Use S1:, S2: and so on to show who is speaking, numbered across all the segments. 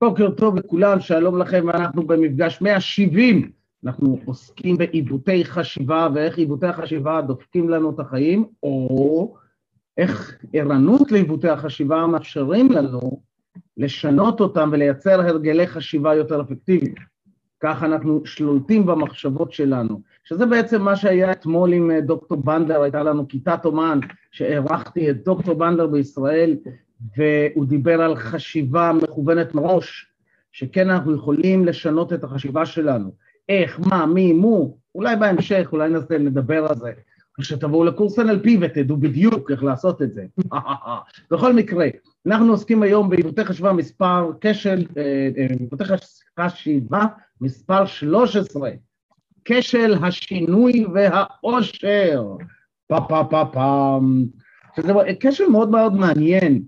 S1: בוקר טוב לכולם, שלום לכם, אנחנו במפגש 170. אנחנו עוסקים בעיוותי חשיבה ואיך עיוותי החשיבה דופקים לנו את החיים, או איך ערנות לעיוותי החשיבה מאפשרים לנו לשנות אותם ולייצר הרגלי חשיבה יותר אפקטיביים. כך אנחנו שולטים במחשבות שלנו, שזה בעצם מה שהיה אתמול עם אה, דוקטור בנדלר, הייתה לנו כיתת אומן שאירחתי את דוקטור בנדלר בישראל, והוא דיבר על חשיבה מכוונת מראש, שכן אנחנו יכולים לשנות את החשיבה שלנו. איך, מה, מי, מו, אולי בהמשך, אולי ננסה לדבר על זה. כשתבואו לקורס NLP ותדעו בדיוק איך לעשות את זה. בכל מקרה, אנחנו עוסקים היום בעיוותי חשיבה מספר כשל, אה, אה, עיוותי חשיבה מספר 13, כשל השינוי והעושר. פה פה פה פעם. שזה כשל מאוד מאוד מעניין.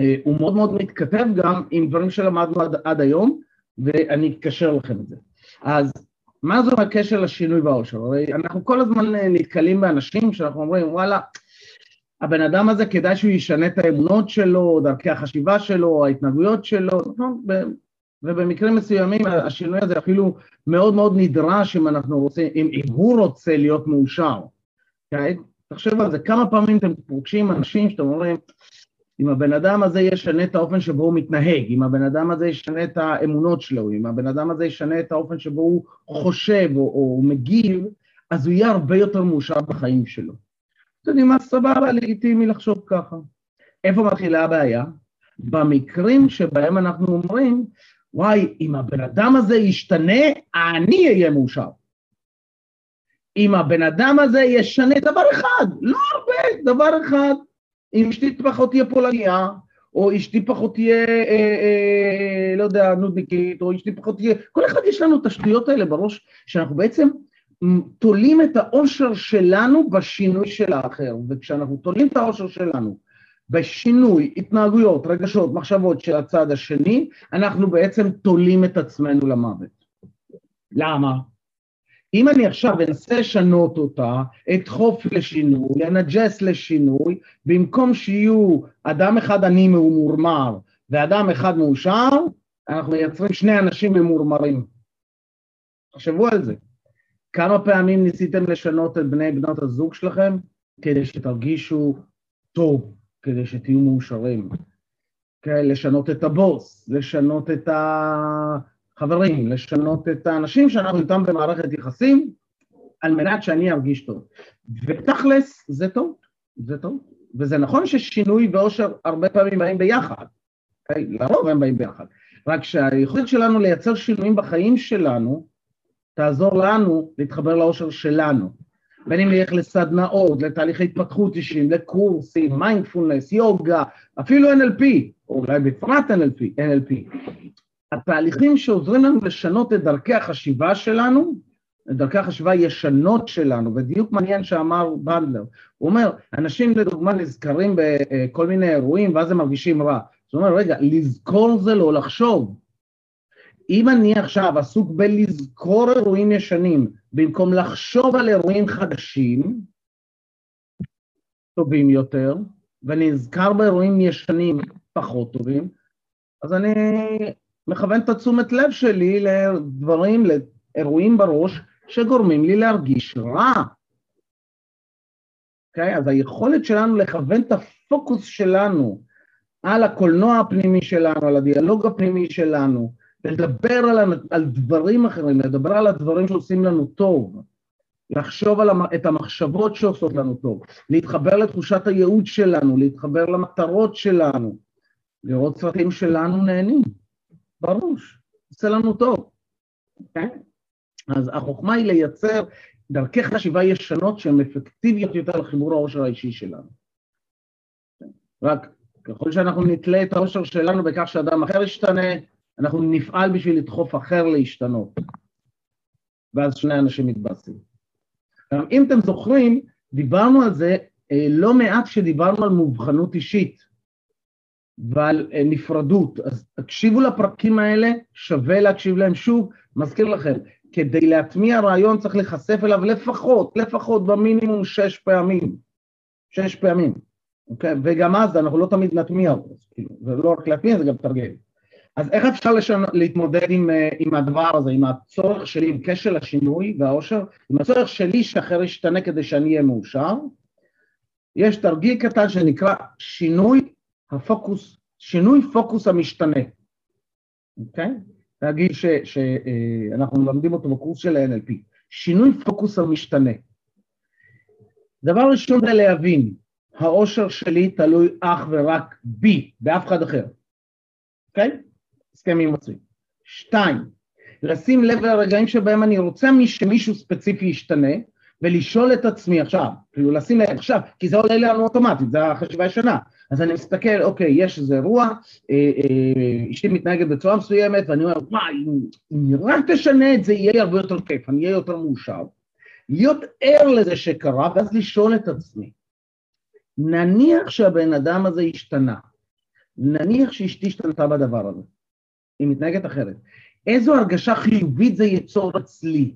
S1: אה, הוא מאוד מאוד מתכתב גם עם דברים שלמדנו עד, עד היום, ואני אקשר לכם את זה. אז מה זה הקשר לשינוי והעושר? הרי אנחנו כל הזמן אה, נתקלים באנשים שאנחנו אומרים, וואלה, הבן אדם הזה כדאי שהוא ישנה את האמונות שלו, דרכי החשיבה שלו, ההתנהגויות שלו, נכון? ובמקרים מסוימים השינוי הזה אפילו מאוד מאוד נדרש אם אנחנו רוצים, אם, אם הוא רוצה להיות מאושר. אוקיי? תחשב על זה, כמה פעמים אתם פוגשים אנשים שאתם אומרים, אם הבן אדם הזה ישנה את האופן שבו הוא מתנהג, אם הבן אדם הזה ישנה את האמונות שלו, אם הבן אדם הזה ישנה את האופן שבו הוא חושב או, או מגיב, אז הוא יהיה הרבה יותר מאושר בחיים שלו. אתם יודעים מה, סבבה, לגיטימי לחשוב ככה. איפה מתחילה הבעיה? במקרים שבהם אנחנו אומרים, וואי, אם הבן אדם הזה ישתנה, אני אהיה מאושר. אם הבן אדם הזה ישנה דבר אחד, לא הרבה, דבר אחד, אם אשתי פחות תהיה פולניה, או אשתי פחות תהיה, אה, אה, לא יודע, נודניקית, או אשתי פחות תהיה, כל אחד יש לנו את השטויות האלה בראש, שאנחנו בעצם תולים את האושר שלנו בשינוי של האחר, וכשאנחנו תולים את האושר שלנו בשינוי התנהגויות, רגשות, מחשבות של הצד השני, אנחנו בעצם תולים את עצמנו למוות. למה? אם אני עכשיו אנסה לשנות אותה, אדחוף לשינוי, אנג'ס לשינוי, במקום שיהיו אדם אחד עני ממורמר ואדם אחד מאושר, אנחנו מייצרים שני אנשים ממורמרים. תחשבו על זה. כמה פעמים ניסיתם לשנות את בני בנות הזוג שלכם כדי שתרגישו טוב, כדי שתהיו מאושרים? כן, לשנות את הבוס, לשנות את החברים, לשנות את האנשים שאנחנו איתם במערכת יחסים, על מנת שאני ארגיש טוב. ותכלס, זה טוב, זה טוב. וזה נכון ששינוי ואושר הרבה פעמים באים ביחד, כן? לרוב הם באים ביחד. רק שהיכולת שלנו לייצר שינויים בחיים שלנו, תעזור לנו להתחבר לאושר שלנו. בין אם נלך לסדנאות, לתהליכי התפתחות אישיים, לקורסים, מיינדפולנס, יוגה, אפילו NLP, או אולי בפרט NLP, NLP. התהליכים שעוזרים לנו לשנות את דרכי החשיבה שלנו, את דרכי החשיבה הישנות שלנו, ודיוק מעניין שאמר בנדלר, הוא אומר, אנשים לדוגמה נזכרים בכל מיני אירועים ואז הם מרגישים רע. זאת אומרת, רגע, לזכור זה לא לחשוב. אם אני עכשיו עסוק בלזכור אירועים ישנים במקום לחשוב על אירועים חדשים, טובים יותר, ואני נזכר באירועים ישנים פחות טובים, אז אני מכוון את התשומת לב שלי לדברים, לאירועים בראש שגורמים לי להרגיש רע. Okay, אוקיי? אז היכולת שלנו לכוון את הפוקוס שלנו על הקולנוע הפנימי שלנו, על הדיאלוג הפנימי שלנו, לדבר על, על דברים אחרים, לדבר על הדברים שעושים לנו טוב, לחשוב על המ, את המחשבות שעושות לנו טוב, להתחבר לתחושת הייעוד שלנו, להתחבר למטרות שלנו, לראות סרטים שלנו נהנים, בראש, עושה לנו טוב. כן? אז החוכמה היא לייצר דרכי חשיבה ישנות שהן אפקטיביות יותר לחיבור העושר האישי שלנו. רק ככל שאנחנו נתלה את העושר שלנו בכך שאדם אחר ישתנה, אנחנו נפעל בשביל לדחוף אחר להשתנות. ואז שני אנשים מתבאסים. אם אתם זוכרים, דיברנו על זה אה, לא מעט כשדיברנו על מובחנות אישית ועל אה, נפרדות. אז תקשיבו לפרקים האלה, שווה להקשיב להם שוב. מזכיר לכם, כדי להטמיע רעיון צריך להיחשף אליו לפחות, לפחות במינימום שש פעמים. שש פעמים, אוקיי? וגם אז אנחנו לא תמיד נטמיע אותו, כאילו, ולא רק להטמיע, זה גם תרגל. אז איך אפשר לשנ... להתמודד עם, אה, עם הדבר הזה, עם הצורך שלי, עם כשל השינוי והעושר, עם הצורך שלי שאחר ישתנה כדי שאני אהיה מאושר? יש תרגיל קטן שנקרא שינוי הפוקוס, שינוי פוקוס המשתנה, אוקיי? להגיד שאנחנו אה, מלמדים אותו בקורס של ה-NLP, שינוי פוקוס המשתנה. דבר ראשון זה להבין, העושר שלי תלוי אך ורק בי, באף אחד אחר, אוקיי? הסכם עם עצמי. שתיים, לשים לב לרגעים שבהם אני רוצה שמישהו ספציפי ישתנה, ולשאול את עצמי עכשיו, כאילו לשים לב עכשיו, כי זה עולה לנו אוטומטית, זה החשיבה הישנה. אז אני מסתכל, אוקיי, יש איזה אירוע, אה, אה, אשתי מתנהגת בצורה מסוימת, ואני אומר, וואי, אם רק תשנה את זה, יהיה לי הרבה יותר כיף, אני אהיה יותר מאושר. להיות ער לזה שקרה, ואז לשאול את עצמי, נניח שהבן אדם הזה השתנה, נניח שאשתי השתנתה בדבר הזה, היא מתנהגת אחרת, איזו הרגשה חיובית זה ייצור אצלי?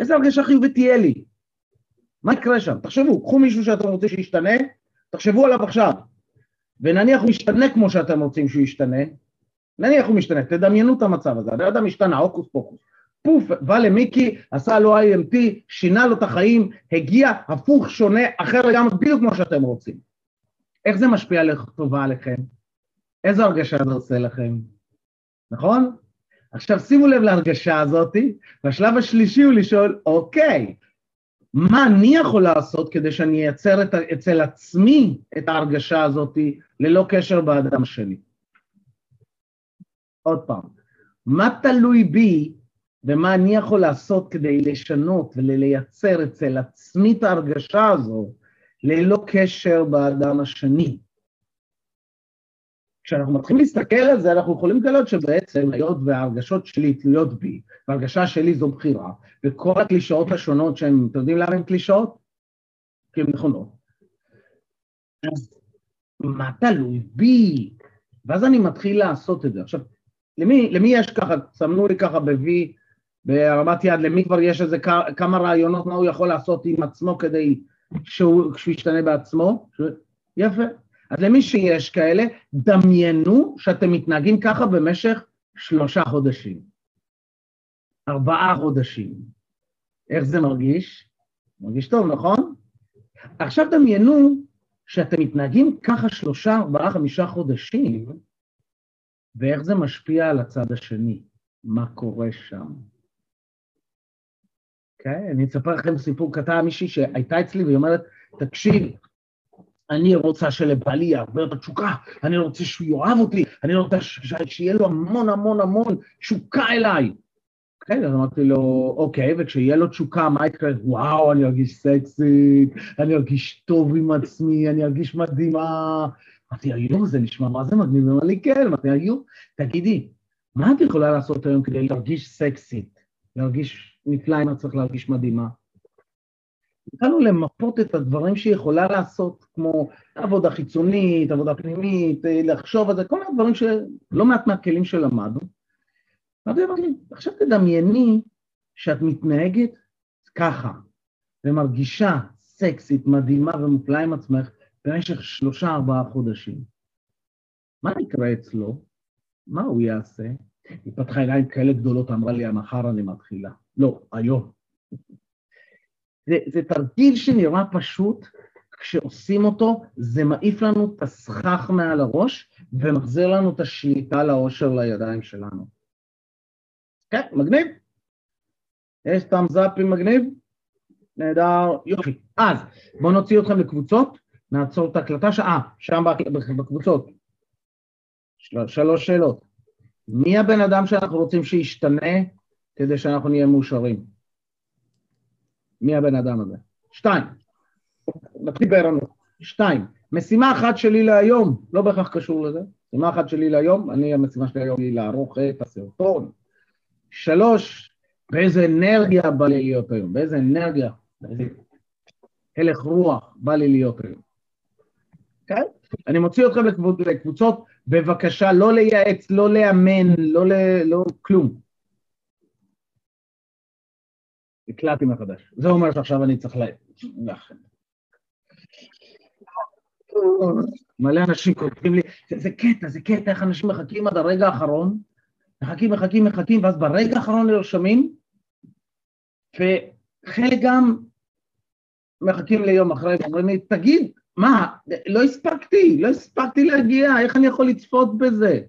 S1: איזו הרגשה חיובית תהיה לי? מה יקרה שם? תחשבו, קחו מישהו שאתם רוצים שישתנה, תחשבו עליו עכשיו, ונניח הוא ישתנה כמו שאתם רוצים שהוא ישתנה, נניח הוא משתנה, תדמיינו את המצב הזה, הבן אדם השתנה, הוקוס פוקוס, פוף, בא למיקי, עשה לו IMT, שינה לו את החיים, הגיע הפוך, שונה, אחר לגמרי, בדיוק כמו שאתם רוצים. איך זה משפיע לטובה עליכם? איזו הרגשה זה עושה לכם? נכון? עכשיו שימו לב להרגשה הזאת, והשלב השלישי הוא לשאול, אוקיי, מה אני יכול לעשות כדי שאני אייצר את, אצל עצמי את ההרגשה הזאת ללא קשר באדם שלי? עוד פעם, מה תלוי בי ומה אני יכול לעשות כדי לשנות ולייצר אצל עצמי את ההרגשה הזו ללא קשר באדם השני? כשאנחנו מתחילים להסתכל על זה, אנחנו יכולים לגלות שבעצם, היות וההרגשות שלי תלויות בי, וההרגשה שלי זו בחירה, וכל הקלישאות השונות שהן, אתם יודעים למה הן קלישאות? כי הן נכונות. אז מה תלוי בי? ואז אני מתחיל לעשות את זה. עכשיו, למי, למי יש ככה, סמנו לי ככה ב-V, בהרמת יד, למי כבר יש איזה כמה רעיונות מה הוא יכול לעשות עם עצמו כדי שהוא, שהוא ישתנה בעצמו? יפה. אז למי שיש כאלה, דמיינו שאתם מתנהגים ככה במשך שלושה חודשים, ארבעה חודשים. איך זה מרגיש? מרגיש טוב, נכון? עכשיו דמיינו שאתם מתנהגים ככה שלושה, ארבעה, חמישה חודשים, ואיך זה משפיע על הצד השני, מה קורה שם. אוקיי? Okay, אני אספר לכם סיפור קטן, מישהי שהייתה אצלי והיא אומרת, תקשיב, אני רוצה שלבעלי יהיה הרבה יותר תשוקה, אני רוצה שהוא יאהב אותי, אני רוצה שיהיה לו המון המון המון תשוקה אליי. אוקיי, אז אמרתי לו, אוקיי, וכשיהיה לו תשוקה, מה יקרה? וואו, אני ארגיש סקסית, אני ארגיש טוב עם עצמי, אני ארגיש מדהימה. אמרתי, היום זה נשמע מה זה מגניב? אמר לי, כן, אמרתי, היו, תגידי, מה את יכולה לעשות היום כדי להרגיש סקסית, להרגיש נפלא אם את צריך להרגיש מדהימה? התחלנו למפות את הדברים שהיא יכולה לעשות, כמו עבודה חיצונית, עבודה פנימית, אה, לחשוב על זה, כל מיני דברים שלא מעט מהכלים שלמדנו. ואמרתי, אמרתי, עכשיו תדמייני שאת מתנהגת ככה, ומרגישה סקסית, מדהימה ומופלאה עם עצמך במשך שלושה, ארבעה חודשים. מה יקרה אצלו? מה הוא יעשה? היא פתחה עיניים כאלה גדולות, אמרה לי, מחר אני מתחילה. לא, היום. זה, זה תרגיל שנראה פשוט, כשעושים אותו זה מעיף לנו את הסכך מעל הראש ומחזיר לנו את השליטה לאושר לידיים שלנו. כן, מגניב? יש תאמזאפים מגניב? נהדר, יופי. אז בואו נוציא אתכם לקבוצות, נעצור את ההקלטה, אה, שם בקבוצות. של... שלוש שאלות. מי הבן אדם שאנחנו רוצים שישתנה כדי שאנחנו נהיה מאושרים? מי הבן אדם הזה. שתיים, נתחיל בערנות. שתיים, משימה אחת שלי להיום, לא בהכרח קשור לזה, משימה אחת שלי להיום, אני, המשימה שלי היום היא לערוך את הסרטון. שלוש, באיזה אנרגיה בא לי להיות היום, באיזה אנרגיה, באיזה הלך רוח בא לי להיות היום. כן? אני מוציא אתכם לקבוצות, בבקשה לא לייעץ, לא לאמן, לא, ל... לא כלום. הקלטתי מחדש. זה אומר שעכשיו אני צריך ל... מלא אנשים כותבים לי, זה קטע, זה קטע, איך אנשים מחכים עד הרגע האחרון, מחכים, מחכים, מחכים, ואז ברגע האחרון נרשמים, וחלק גם מחכים ליום אחרי, ואומרים לי, תגיד, מה, לא הספקתי, לא הספקתי להגיע, איך אני יכול לצפות בזה?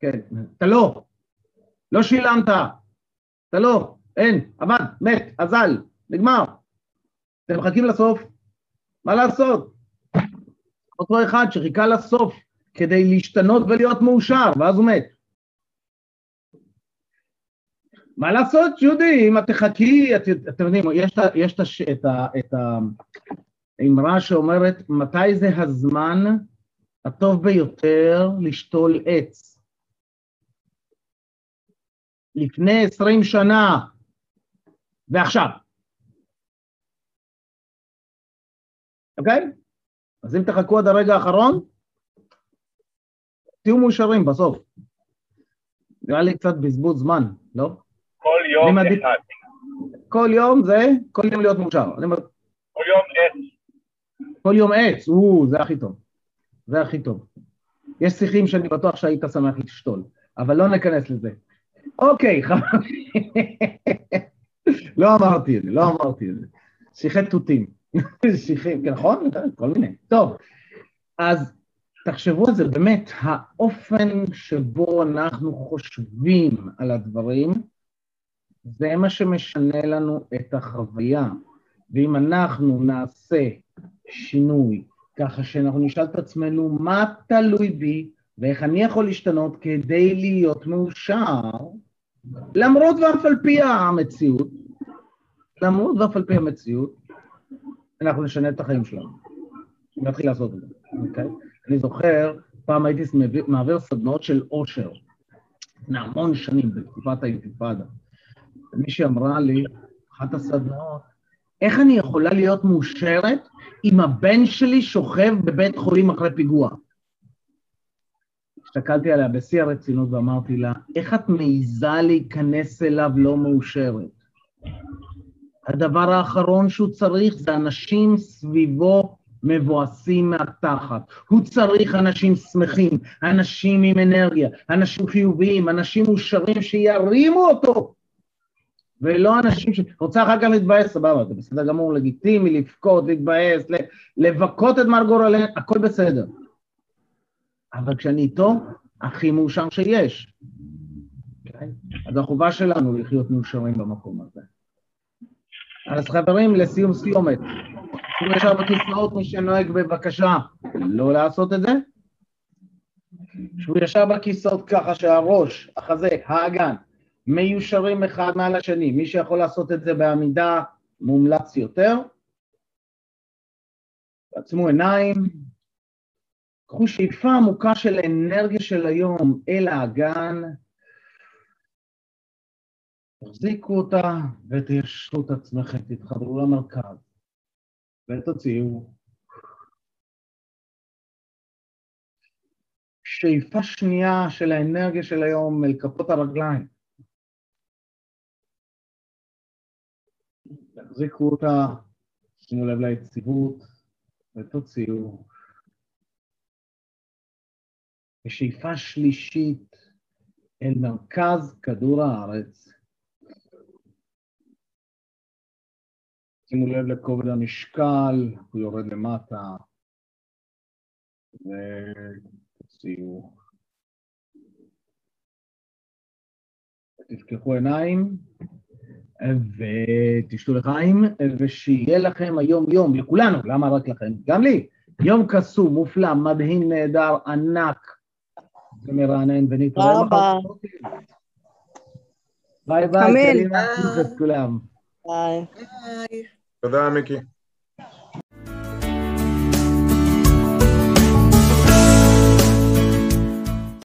S1: כן, אתה לא, לא שילמת, אתה לא, אין, עבד, מת, אזל, נגמר. אתם מחכים לסוף, מה לעשות? אותו אחד שחיכה לסוף כדי להשתנות ולהיות מאושר, ואז הוא מת. מה לעשות, ג'ודי, אם את תחכי, את, אתם יודעים, יש, יש את, את האמרה שאומרת, מתי זה הזמן הטוב ביותר לשתול עץ? לפני עשרים שנה, ועכשיו. אוקיי? אז אם תחכו עד הרגע האחרון, תהיו מאושרים בסוף. נראה לי קצת בזבוז זמן, לא?
S2: כל יום. אחד.
S1: כל יום זה, כל יום להיות מאושר.
S2: כל יום עץ.
S1: כל יום עץ, או, זה הכי טוב. זה הכי טוב. יש שיחים שאני בטוח שהיית שמח לשתול, אבל לא ניכנס לזה. אוקיי, חברים. לא אמרתי את זה, לא אמרתי את זה. שיחי תותים. שיחים, כן, נכון? כל מיני. טוב, אז תחשבו על זה, באמת, האופן שבו אנחנו חושבים על הדברים, זה מה שמשנה לנו את החוויה. ואם אנחנו נעשה שינוי, ככה שאנחנו נשאל את עצמנו מה תלוי בי ואיך אני יכול להשתנות כדי להיות מאושר, למרות ואף על פי המציאות, למרות ואף על פי המציאות, אנחנו נשנה את החיים שלנו. נתחיל לעשות את זה, אוקיי? אני זוכר, פעם הייתי מעביר סדנאות של עושר, לפני המון שנים, בתקופת האינתיפאדה. ומישהי אמרה לי, אחת הסדנאות, איך אני יכולה להיות מאושרת אם הבן שלי שוכב בבית חולים אחרי פיגוע? הסתכלתי עליה בשיא הרצינות ואמרתי לה, איך את מעיזה להיכנס אליו לא מאושרת? הדבר האחרון שהוא צריך זה אנשים סביבו מבואסים מהתחת. הוא צריך אנשים שמחים, אנשים עם אנרגיה, אנשים חיוביים, אנשים מאושרים שירימו אותו. ולא אנשים ש... רוצה אחר כך להתבאס, סבבה, זה בסדר גמור, לגיטימי, לבכות, להתבאס, לבכות את מר גורלנו, הכל בסדר. אבל כשאני איתו, הכי מאושר שיש. אז החובה שלנו לחיות מאושרים במקום הזה. אז חברים, לסיום סיומת, הוא ישר בכיסאות, מי שנוהג בבקשה לא לעשות את זה. שהוא ישר בכיסאות ככה שהראש, החזה, האגן, מיושרים אחד מעל השני. מי שיכול לעשות את זה בעמידה, מומלץ יותר. תעצמו עיניים, קחו שאיפה עמוקה של אנרגיה של היום אל האגן, תחזיקו אותה ותיישרו את עצמכם, תתחברו למרכז ותוציאו. שאיפה שנייה של האנרגיה של היום אל כפות הרגליים. תחזיקו אותה, שימו לב ליציבות ותוציאו. ושאיפה שלישית אל מרכז כדור הארץ. שימו לב לכובד המשקל, הוא יורד למטה, ותוציאו. תפקחו עיניים ותשתו לחיים, ושיהיה לכם היום יום, לכולנו, למה רק לכם? גם לי, יום קסום, מופלא, מדהים, נהדר, ענק ומרענן, ונתראה מחר. ביי ביי, קלינה, כולם.
S3: ביי.
S4: תודה, מיקי.